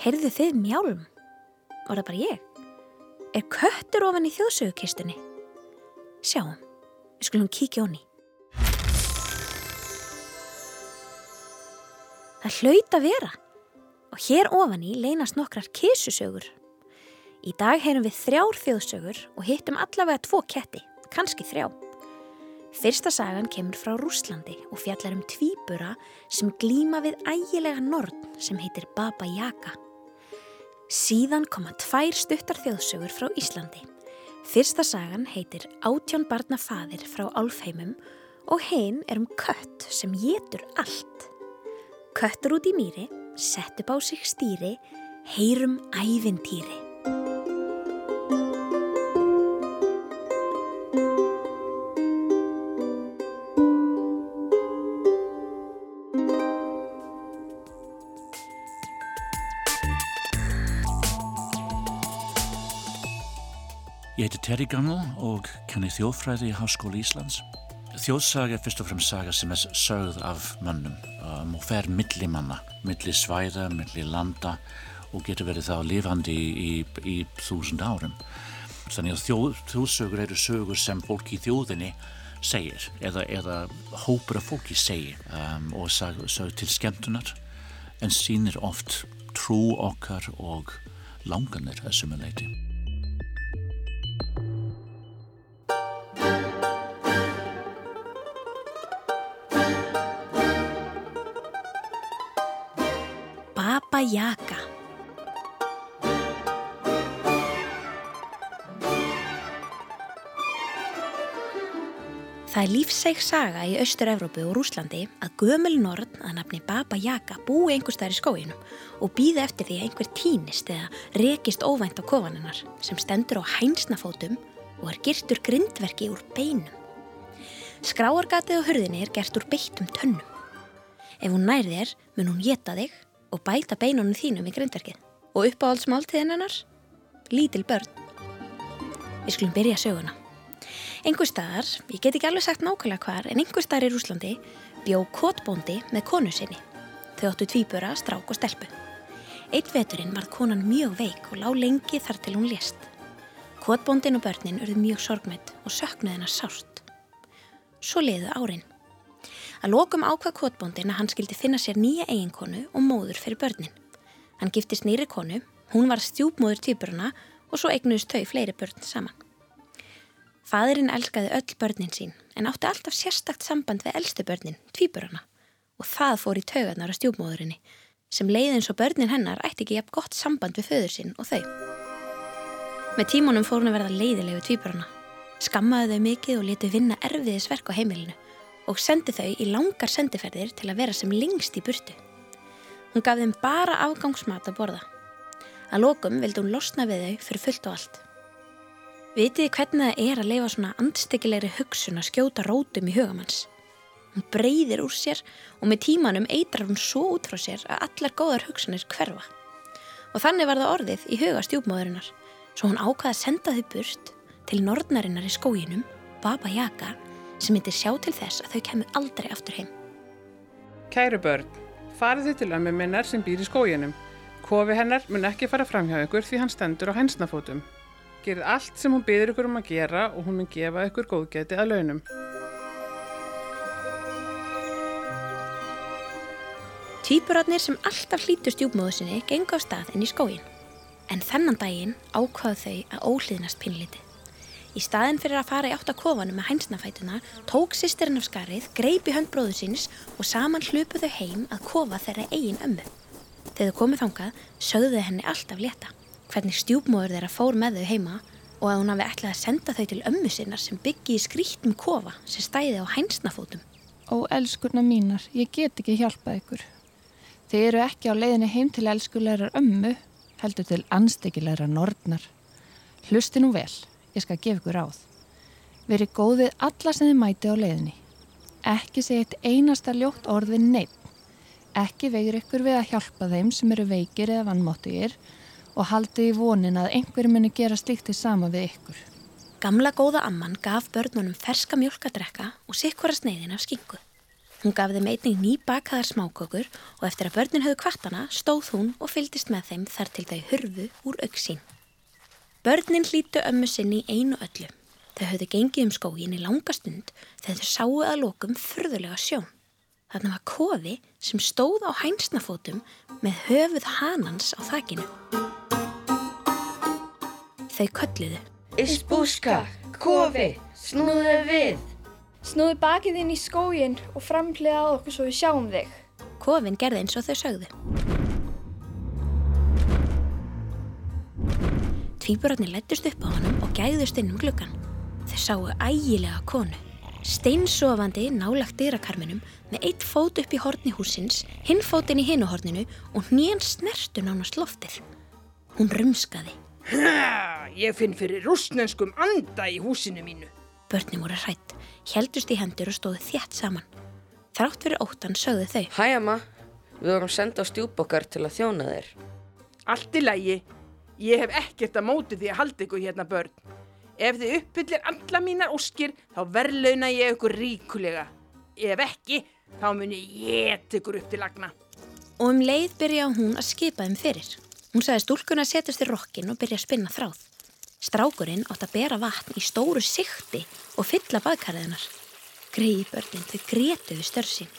Heyrðu þið mjálm? Var það bara ég? Er köttur ofan í þjóðsögukistunni? Sjáum, við skulum kíkja honni. Það hlaut að vera og hér ofan í leynast nokkrar kísusögur. Í dag heyrum við þrjár þjóðsögur og hittum allavega tvo ketti, kannski þrjá. Fyrsta sagan kemur frá Rúslandi og fjallar um tvíbura sem glíma við ægilega norn sem heitir Baba Yaga. Síðan koma tvær stuttar þjóðsögur frá Íslandi. Fyrsta sagan heitir Átján barna faðir frá Álfheimum og hinn er um kött sem getur allt. Köttur út í mýri, sett upp á sig stýri, heyrum ævintýri. Heiti Terri Gammal og kenni þjóðfræði í Háskóli Íslands. Þjóðsaga er fyrst og fremst saga sem er sögð af mannum um, og fer milli manna, milli svæða, milli landa og getur verið þá lifandi í, í, í þúsund árum. Þannig að þjóð, þjóðsögur eru sögur sem fólk í þjóðinni segir eða, eða hópur af fólki segir um, og sög til skemmtunar en sínir oft trú okkar og langanir að sumuleiti. Baba Yaga. Það er lífsæk saga í Austur-Európu og Rúslandi að gömul norn að nafni Baba Yaga búi einhver staðar í skóinum og býða eftir því að einhver týnist eða rekist óvænt á kofaninnar sem stendur á hænsnafótum og er girtur grindverki úr beinum. Skráargatið á hurðinni er gert úr beittum tönnum. Ef hún nær þér mun hún geta þig og bæta beinunum þínum í grindverkið. Og uppáhaldsmáltiðin hennar? Lítil börn. Við skulum byrja söguna. Engur staðar, ég get ekki alveg sagt nákvæmlega hvar, en engur staðar í Rúslandi bjó kotbóndi með konu sinni. Þau áttu tvíbura, strák og stelpu. Eitt veturinn varð konan mjög veik og lág lengi þar til hún lést. Kotbóndin og börnin urðu mjög sorgmætt og söknuð hennar sárt. Svo liðu árin. Að lokum ákvað kvotbóndin að hann skildi finna sér nýja eiginkonu og móður fyrir börnin. Hann giftist nýri konu, hún var stjúpmóður týpuruna og svo eignuðist þau fleiri börn saman. Fadurinn elskaði öll börnin sín en átti alltaf sérstakt samband við eldstu börnin, týpuruna. Og það fór í taugarnar á stjúpmóðurinni sem leiði eins og börnin hennar ætti ekki jafn gott samband við föður sín og þau. Með tímunum fór hún að verða leiðilegu týpuruna. Skammaði þau mikið og leti vinna erfiðisverk á heimilinu og sendi þau í langar sendiferðir til að vera sem lengst í burtu. Hún gaf þeim bara afgangsmat að borða. Að lokum vildi hún losna við þau fyrir fullt og allt. Vitiði hvernig það er að leifa svona andstekilegri hugsun að skjóta rótum í hugamanns. Hún breyðir úr sér og með tímanum eitrar hún svo út frá sér að allar góðar hugsanir hverfa. Og þannig var það orðið í huga stjúpmóðurinnar, svo hún ákvaði að senda þau burt til norðnarinnar í skóginum, Baba Yaga, sem myndir sjá til þess að þau kemur aldrei aftur heim. Kæru börn, farið þið til ömmu minnar sem býr í skóginum. Kofi hennar mun ekki fara fram hjá ykkur því hann stendur á hensnafótum. Gerið allt sem hún byður ykkur um að gera og hún mun gefa ykkur góðgæti að launum. Týpurarnir sem alltaf hlítu stjúpmóðu sinni gengu á stað inn í skógin. En þennan daginn ákvaðu þau að óhlýðnast pinliti. Í staðin fyrir að fara í átt að kofanum með hænsnafætuna tók sýstirinn af skarið, greipi hönd bróðu síns og saman hlupu þau heim að kofa þeirra eigin ömmu. Þegar þau komið þangað sögðu henni alltaf leta, hvernig stjúpmóður þeirra fór með þau heima og að hún hafi ætlað að senda þau til ömmu sinnar sem byggi í skrítum kofa sem stæði á hænsnafótum. Ó, elskurna mínar, ég get ekki hjálpað ykkur. Þið eru ekki á leiðinni heim til elskulegar ömmu, heldur til anstekkilegar ég skal gefa ykkur ráð. Verið góðið alla sem þið mæti á leiðinni. Ekki segja eitt einasta ljótt orðið neitt. Ekki vegur ykkur við að hjálpa þeim sem eru veikir eða vannmáttugir og haldið í vonin að einhverjum muni gera slíkt í sama við ykkur. Gamla góða amman gaf börnunum ferska mjölkadrekka og sikkvara sneiðin af skingu. Hún gaf þeim einnig nýbakaðar smákökur og eftir að börnin höfðu kvartana stóð hún og fyldist með þeim þar til þau hurfu úr auksín. Börnin hlítu ömmu sinni í einu öllu. Þau höfðu gengið um skógin í langa stund þegar þau sáu að lokum fyrðulega sjón. Þarna var kofi sem stóð á hænsnafótum með höfuð hanans á þakinu. Þau kölluðu. Isbúska, kofi, snúðu við. Snúðu bakið inn í skógin og framhliða á okkur svo við sjáum þig. Kofin gerði eins og þau sögðu. Tvíburarnir lættust upp á honum og gæðust inn um gluggan. Þau sáu ægilega konu. Steinsofandi nálagt dyrakarminum með eitt fót upp í horni húsins, hinn fótinn í hinuhorninu og hnén snertu nánast loftið. Hún rumskaði. Ha, ég finn fyrir rúsnenskum anda í húsinu mínu. Börnum voru hrætt, heldust í hendur og stóðu þjætt saman. Þrátt fyrir óttan sögðu þau. Hæ, amma. Við vorum senda á stjúbokkar til að þjóna þér. Allt í lægi. Ég hef ekkert að móti því að halda ykkur hérna börn. Ef þið uppfyllir alla mínar óskir, þá verðlauna ég ykkur ríkulega. Ef ekki, þá muni ég ykkur upp til lagna. Og um leið byrja hún að skipa þeim fyrir. Hún sagði stúlkuna að setjast í rokkin og byrja að spinna þráð. Strákurinn átt að bera vatn í stóru sikti og fylla baðkarðiðnar. Greiði börnin þau gretuðu störsin.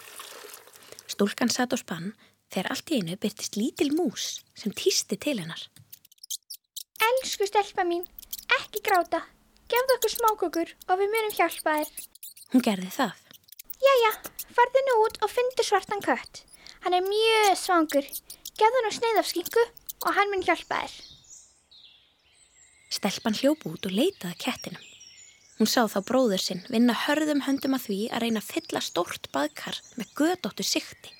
Stúlkan satt á spann þegar allt í einu byrtist lítil mús sem týsti til hennar. Elsku stelpa mín, ekki gráta. Gefðu okkur smákökur og við munum hjálpa þér. Hún gerði það. Jæja, farðu nú út og fyndu svartan kött. Hann er mjög svangur. Gefðu nú sneið af skingu og hann mun hjálpa þér. Stelpan hljóp út og leitaði kettinum. Hún sá þá bróður sinn vinna hörðum höndum að því að reyna að fylla stórt baðkar með gödóttu sikti.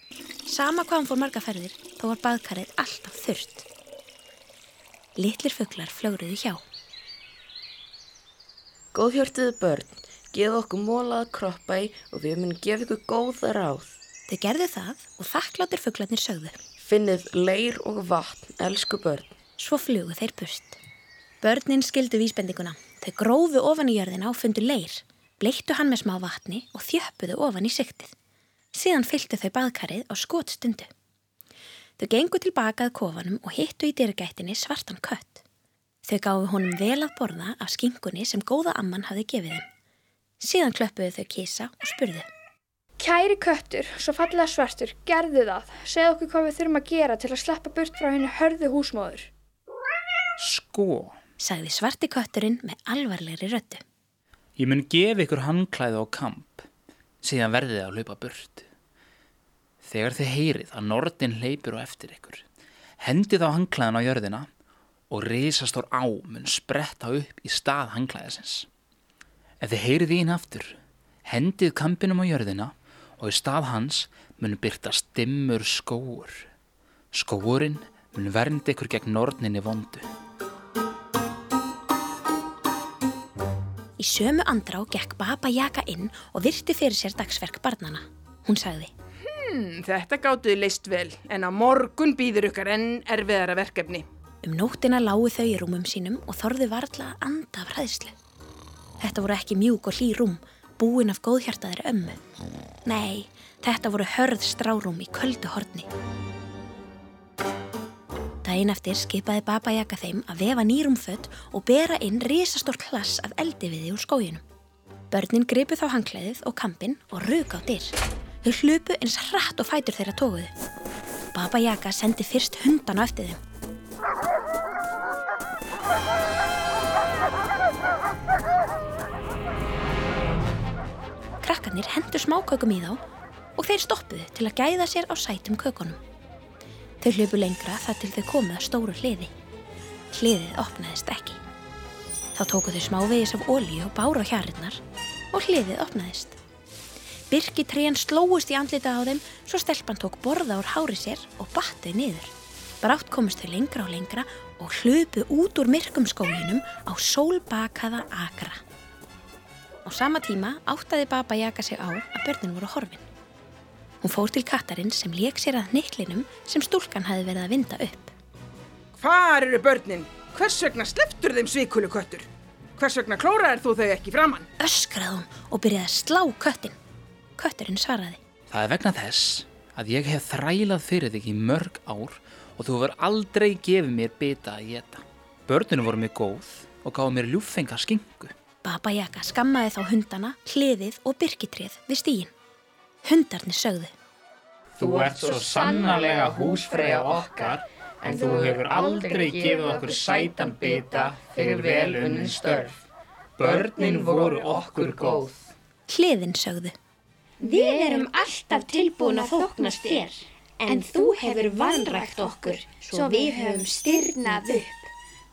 Sama hvað hann fór marga ferðir, þá var baðkarið alltaf þurrt. Littlir fugglar flögruðu hjá. Góðhjörtuðu börn, gefa okkur mólað kroppa í og við munum gefa ykkur góða ráð. Þau gerðu það og þakkláttir fugglarnir sögðu. Finnið leir og vatn, elsku börn. Svo flugu þeir burt. Börnin skildu vísbendinguna. Þau grófu ofan í jörðina og fundu leir, bleittu hann með smá vatni og þjöppuðu ofan í siktið. Síðan fylgtu þau baðkarið á skotstundu. Þau gengu tilbaka að kofanum og hittu í dyrgættinni svartan kött. Þau gáfu honum vel að borða af skingunni sem góða amman hafði gefið þeim. Síðan klöppuðu þau kísa og spurðu. Kæri köttur, svo fallega svartur, gerðu það. Segð okkur hvað við þurfum að gera til að sleppa burt frá henni hörðu húsmóður. Sko, sagði svarti kötturinn með alvarlegri röttu. ég mun gefa ykkur handklæði og kamp, síðan verðið að hlaupa burt. Þegar þið heyrið að nortin hleypur og eftir ykkur, hendið á handklæðin á jörðina og risastór á mun spretta upp í stað handklæðisins. Ef þið heyrið í hinn aftur, hendið kampinum á jörðina og í stað hans mun byrta stimmur skóur. Skóurinn mun vernda ykkur gegn norninni vondu. Í sömu andrá gekk Baba Jaka inn og virti fyrir sér dagsverk barnana. Hún sagði, Hmm, þetta gáttuði leist vel, en á morgun býður ykkar enn erfiðara verkefni. um nóttina lágu þau í rúmum sínum og þorðu varla að anda af hræðslu. Þetta voru ekki mjúk og hlý rúm, búin af góðhjartaðir ömmu. Nei, þetta voru hörð strárúm í köldu horni. Dæin eftir skipaði Baba Jaka þeim að vefa nýrumfött og bera inn risastór klass af eldiviði úr skóginum. Börnin gripu þá hangklæðið og kampinn og ruk á dyr. Þau hlupu eins hratt og fætur þeirra tóguðu. Baba Jaka sendi fyrst hundan á eftir þeim. Krakkarnir hendur smákökum í þá og þeir stoppuðu til að gæða sér á sætum kökunum. Þau hlupu lengra þar til þau komuð að stóru hliði. Hliðið opnaðist ekki. Þá tóku þau smávegis af ólíu og bára á hjarinnar og hliðið opnaðist. Birki trén slóist í andlita á þeim svo stelpan tók borða úr hári sér og battuð niður. Brátt komist þau lengra og lengra og hlupu út úr myrkum skóginum á sólbakaða akra. Á sama tíma áttaði Baba Jaka sig á að börnin voru horfin. Hún fór til kattarinn sem lék sér að niklinum sem stúlkan hafi verið að vinda upp. Hvar eru börnin? Hvers vegna sleftur þeim svikulu köttur? Hvers vegna klóraðir þú þau ekki framann? Öskraði hún og byrjaði að slá köttin. Kötturinn svaraði. Það er vegna þess að ég hef þrælað fyrir þig í mörg ár og þú hefur aldrei gefið mér bita að geta. Börninu voru mér góð og gáði mér ljúffenga skingu. Baba Jaka skammaði þá hundana, hliðið og byrkitrið við stíin. Hundarnir sögðu. Þú ert svo sannarlega húsfreyja okkar en þú hefur aldrei gefið okkur sætan bita fyrir vel unnin störf. Börnin voru okkur góð. Hliðin sögðu. Við erum alltaf tilbúin að þóknast þér, en þú hefur vanrækt okkur, svo við höfum styrnað upp.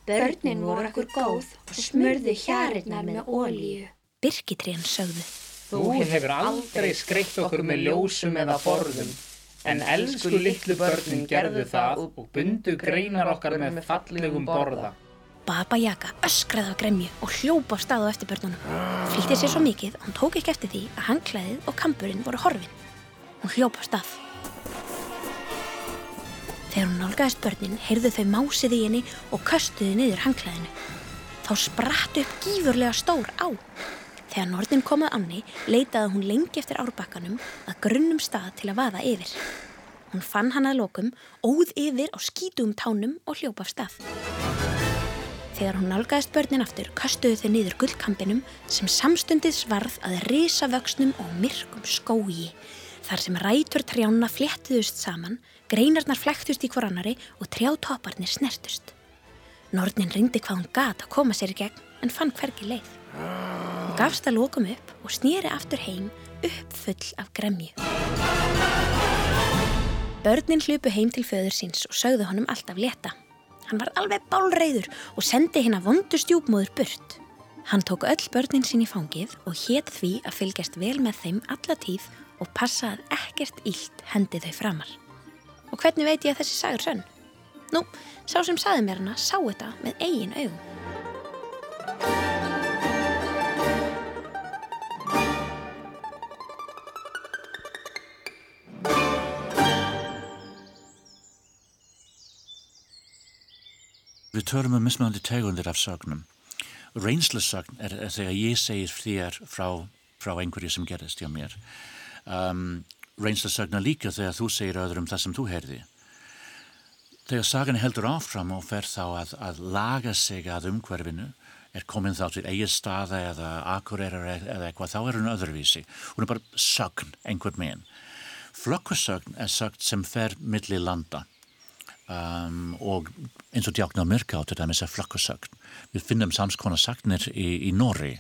Börnin voru okkur góð og smurðu hjarinnar með ólíu. Birkitrén sögðu. Þú hefur aldrei skreitt okkur með ljósum eða borðum, en elsku litlu börnin gerðu það og bundu greinar okkar með fallegum borða. Baba Jaka öskraði á gremju og hljópa á stað á eftir börnunum. Fylgdi sér svo mikið að hún tók ekki eftir því að hangklæðið og kampurinn voru horfin. Hún hljópa á stað. Þegar hún nálgæðist börnin, heyrðu þau másið í henni og köstuði niður hangklæðinu. Þá spratt upp gífurlega stór á. Þegar Nordin komað anni, leitaði hún lengi eftir árbakkanum að grunnum stað til að vaða yfir. Hún fann hann að lokum, óð yfir á skítum tánum og hljópa af stað. Þegar hún nálgæðist börnin aftur, köstuðu þau niður gullkampinum sem samstundið svarð að risavöxnum og myrkum skógi. Þar sem rætur trjána fléttuðust saman, greinarnar flæktust í hvorannari og trjátopparnir snertust. Nordnin ringdi hvað hún gat að koma sér í gegn en fann hvergi leið. Hún gafst að lokum upp og snýri aftur heim uppfull af gremju. Börnin hlupu heim til föður síns og sögðu honum alltaf leta. Hann var alveg bálreiður og sendi hinn að vondu stjúpmóður burt. Hann tók öll börnin sín í fangið og hétt því að fylgjast vel með þeim alla tíð og passa að ekkert ílt hendi þau framar. Og hvernig veit ég að þessi sagur sönn? Nú, sá sem saði mér hana sá þetta með eigin augum. Við törum um mismöndi tegundir af sögnum. Reynslusögn er, er þegar ég segir þér frá, frá einhverju sem gerist hjá mér. Um, Reynslusögn er líka þegar þú segir öðrum það sem þú heyrði. Þegar sagan heldur áfram og fer þá að, að laga sig að umhverfinu, er komin þá til eigið staða eða akureyrar eða eitthvað, þá er hún öðruvísi. Hún er bara sögn einhvern meginn. Flökkusögn er sögn sem fer milli landa. Um, og eins og djáknar myrka á til dæmis er flökkusögn. Við finnum samskona sagnir í, í Nóri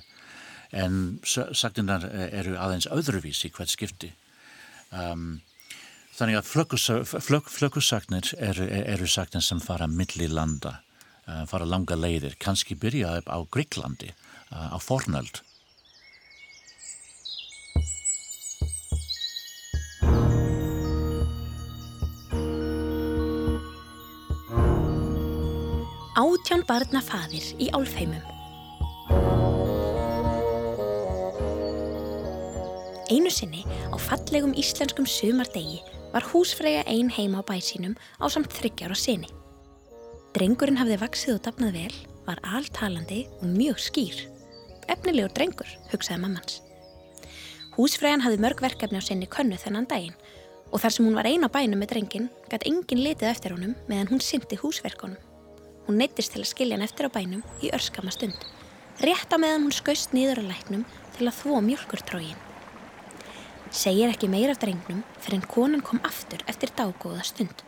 en sagninar eru aðeins öðruvísi hvert skipti. Um, þannig að flökkusagnir eru, eru sagnir sem fara milli landa, uh, fara langa leiðir, kannski byrja á Gríklandi, uh, á fornöld. Átján barna faðir í álfheimum. Einu sinni á fallegum íslenskum sumardegi var húsfreyja ein heima á bæsínum á samt þryggjára sinni. Drengurinn hafði vaksið og dapnað vel, var alltalandi og mjög skýr. Efnilegur drengur, hugsaði mammans. Húsfreyjan hafði mörg verkefni á sinni könnu þennan daginn og þar sem hún var eina bænum með drengin gæti engin litið eftir honum meðan hún syndi húsverkonum. Hún neittist til að skilja hann eftir á bænum í örskama stund. Rétt á meðan hún skaust nýður á læknum til að þvó mjölkurtrógin. Segir ekki meira af drengnum fyrir en konan kom aftur eftir daggóða stund.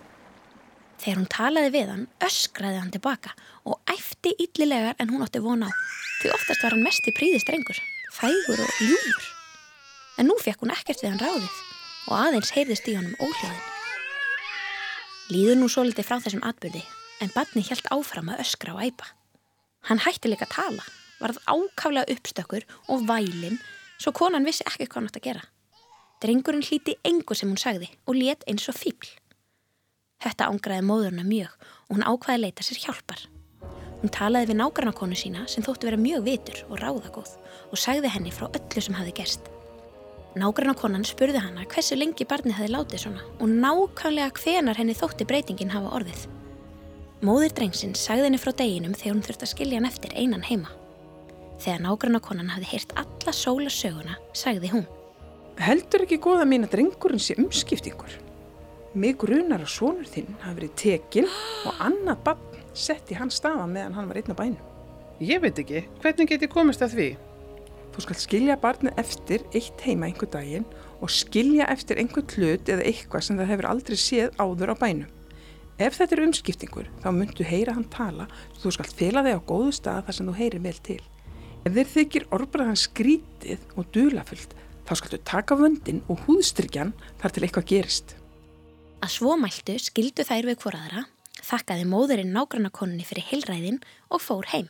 Þegar hún talaði við hann, öskraði hann tilbaka og æfti yllilegar en hún átti von á. Því oftast var hann mest í príðist drengur, fægur og ljúfur. En nú fekk hún ekkert við hann ráðið og aðeins heyrðist í honum óhljóðin. Líður nú svo litið frá þessum atbyrði en barni hjælt áfram að öskra og æpa. Hann hætti líka að tala, varð ákaflega uppstökkur og vælinn svo konan vissi ekki hvað hann átt að gera. Drengurinn hlíti engu sem hún sagði og let eins og fíbl. Þetta ángraði móðurna mjög og hún ákvaði að leita sér hjálpar. Hún talaði við nágrannakonu sína sem þóttu vera mjög vitur og ráðagóð og sagði henni frá öllu sem hafi gerst. Nágrannakonan spurði hana hversu lengi barni hafi látið svona og nákvæmlega hvenar henni þótti breytingin hafa orðið. Móðir drengsins sagði henni frá deginum þegar hún þurfti að skilja hann eftir einan heima. Þegar nágrannakonan hafi heyrt alla sólasöguna, sagði hún. Heldur ekki góða mín að drengurinn sé umskiptingur? Mig grunar að sonur þinn hafi verið tekinn og annað bann sett í hans stafa meðan hann var einn á bænum. Ég veit ekki, hvernig get ég komist að því? Þú skalt skilja barnið eftir eitt heima einhver daginn og skilja eftir einhver hlut eða eitthvað sem það hefur aldrei séð áður á bænum. Ef þetta er umskiptingur þá myndu heyra hann tala þú skalt fela þig á góðu stað þar sem þú heyrir vel til. Ef þeir þykir orðbræðan skrítið og dulafullt þá skaltu taka vöndin og húðstrykjan þar til eitthvað gerist. Að svo mæltu skildu þær við hvoraðra, þakkaði móðurinn nágrannakonunni fyrir heilræðin og fór heim.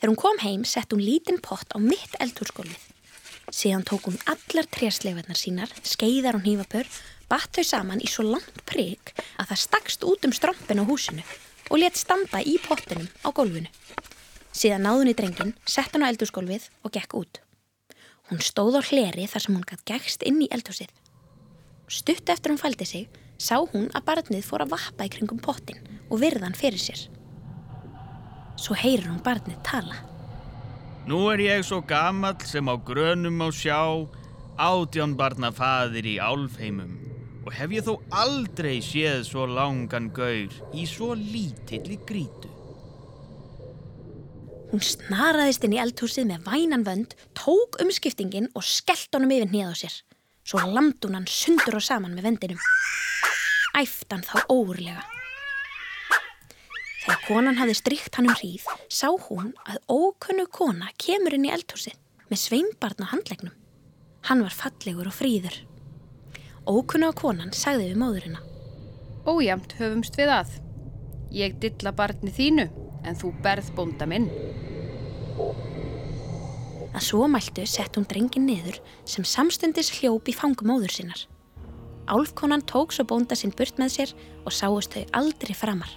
Þegar hún kom heim sett hún lítinn pott á mitt eldhúrskólið. Síðan tók hún allar trésleifarnar sínar, skeiðar og nývapör, batt þau saman í svo langt prigg að það stakst út um strömpin á húsinu og let standa í pottinum á gólfinu. Síðan náðun í drengin, sett hann á eldhúrskólfið og gekk út. Hún stóð á hleri þar sem hún gætt gegst inn í eldhúsið. Stutt eftir hún fældi sig, sá hún að barnið fór að vappa í kringum pottin og virðan fyrir sér. Svo heyrir hún barnið tala. Nú er ég svo gamall sem á grönum á sjá, átján barna faðir í álfheimum og hef ég þó aldrei séð svo langan gaur í svo lítilli grítu. Hún snaraðist inn í eldhúsið með vænan vönd, tók umskiptingin og skellt honum yfir nýð á sér. Svo lamd hún hann sundur og saman með vendinum. Æft hann þá óurlega. Þegar konan hafði strykt hann um hríð, sá hún að ókunnu kona kemur inn í eldhúsið með sveimbarn á handlegnum. Hann var fallegur og fríður. Ókunnu á konan sagði við móðurina. Ójamt höfumst við að. Ég dilla barni þínu, en þú berð bónda minn. Að svo mæltu sett hún drengin niður sem samstundis hljóp í fangum móður sinnar. Álfkonan tók svo bónda sinn burt með sér og sáist þau aldrei framar.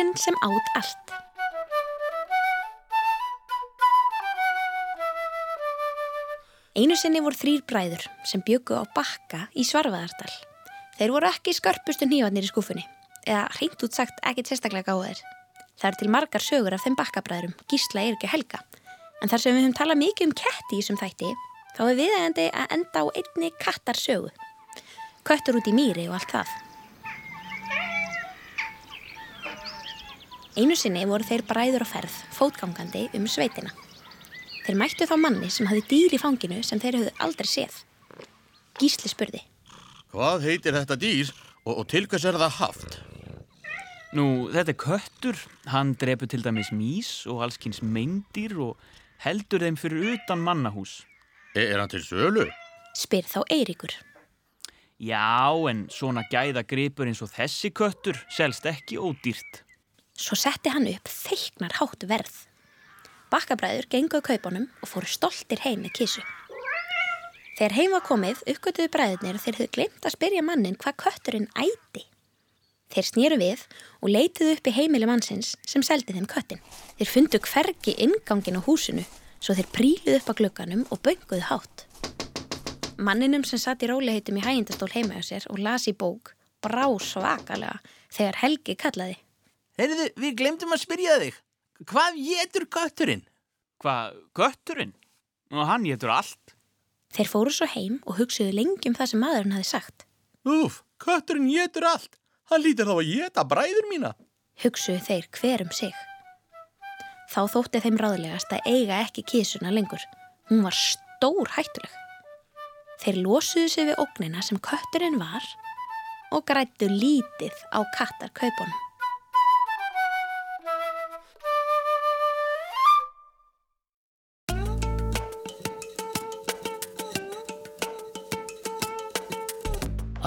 Kötturinn sem átt allt. Einu sinni voru þrýr bræður sem byggu á bakka í Svarfaðardal. Þeir voru ekki skörpustu nývarnir í skúfunni, eða hreint út sagt ekki sérstaklega gáðir. Það er til margar sögur af þeim bakkabræðurum, gísla er ekki helga. En þar sem við höfum talað mikið um ketti í þessum þætti, þá er viðægandi að enda á einni kattar sögu. Köttur út í mýri og allt það. Einu sinni voru þeir bræður á ferð, fótgangandi um sveitina. Þeir mættu þá manni sem hafði dýr í fanginu sem þeir höfðu aldrei séð. Gísli spurði. Hvað heitir þetta dýr og, og til hvers er það haft? Nú, þetta er köttur. Hann drefur til dæmis mís og allskynns meindýr og heldur þeim fyrir utan mannahús. Er, er hann til sölu? Spyr þá Eiríkur. Já, en svona gæða gripur eins og þessi köttur selst ekki ódýrt. Svo setti hann upp þeiknar hátt verð. Bakkabræður genguðu kaupunum og fóru stoltir heim með kísu. Þegar heim var komið uppgötuðu bræðurnir og þeir höfðu glemt að spyrja mannin hvað kötturinn æti. Þeir snýru við og leituðu upp í heimili mannsins sem seldi þeim köttin. Þeir fundu hvergi ingangin á húsinu svo þeir príluðu upp á glögganum og bönguðu hátt. Manninum sem satt í róliheitum í hægindastól heima á sér og las í bók brá svakalega þegar Helgi kallaði. Heyrðu, við glemdum að spyrja þig. Hvað getur kötturinn? Hvað, kötturinn? Og hann getur allt. Þeir fóru svo heim og hugsuðu lengi um það sem maðurinn hafi sagt. Úf, kötturinn getur allt. Hann lítir þá að geta bræður mína. Hugsuðu þeir hver um sig. Þá þótti þeim ráðlegast að eiga ekki kísuna lengur. Hún var stór hættuleg. Þeir losuðu sig við ógnina sem kötturinn var og grættu lítið á kattarkaupunum.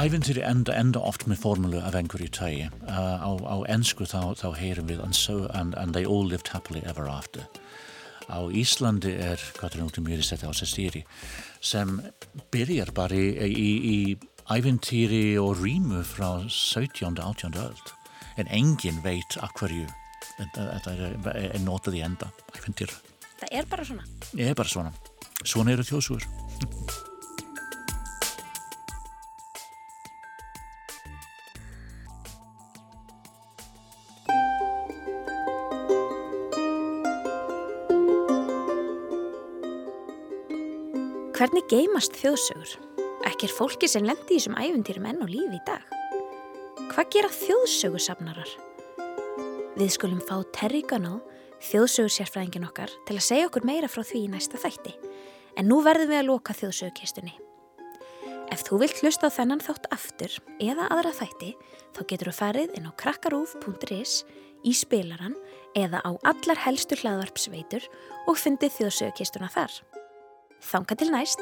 Æventýri enda, enda oft með formúlu af einhverju tægi. Uh, á, á ennsku þá, þá heyrum við and, so, and, and they all lived happily ever after. Á Íslandi er, hvað er náttúrulega mjög þetta á sestýri, sem byrjar bara í, í, í æventýri og rýmu frá 17. 18. öld. En engin veit að hverju þetta er, er notað í enda, æventýr. Það er bara svona. Það er bara svona. Svona eru þjóðsúur. Geymast þjóðsögur? Ekki er fólki sem lendi í þessum æfintýrum enn á lífi í dag. Hvað gera þjóðsögursafnarar? Við skulum fá Terry Gunnell, þjóðsögursérfræðingin okkar, til að segja okkur meira frá því í næsta þætti. En nú verðum við að loka þjóðsögukistunni. Ef þú vilt hlusta á þennan þátt aftur eða aðra þætti, þá getur þú farið inn á krakkarúf.is í spilaran eða á allar helstu hlaðvarpsveitur og fundið þjóðsögukistuna þar. Þanga til næst,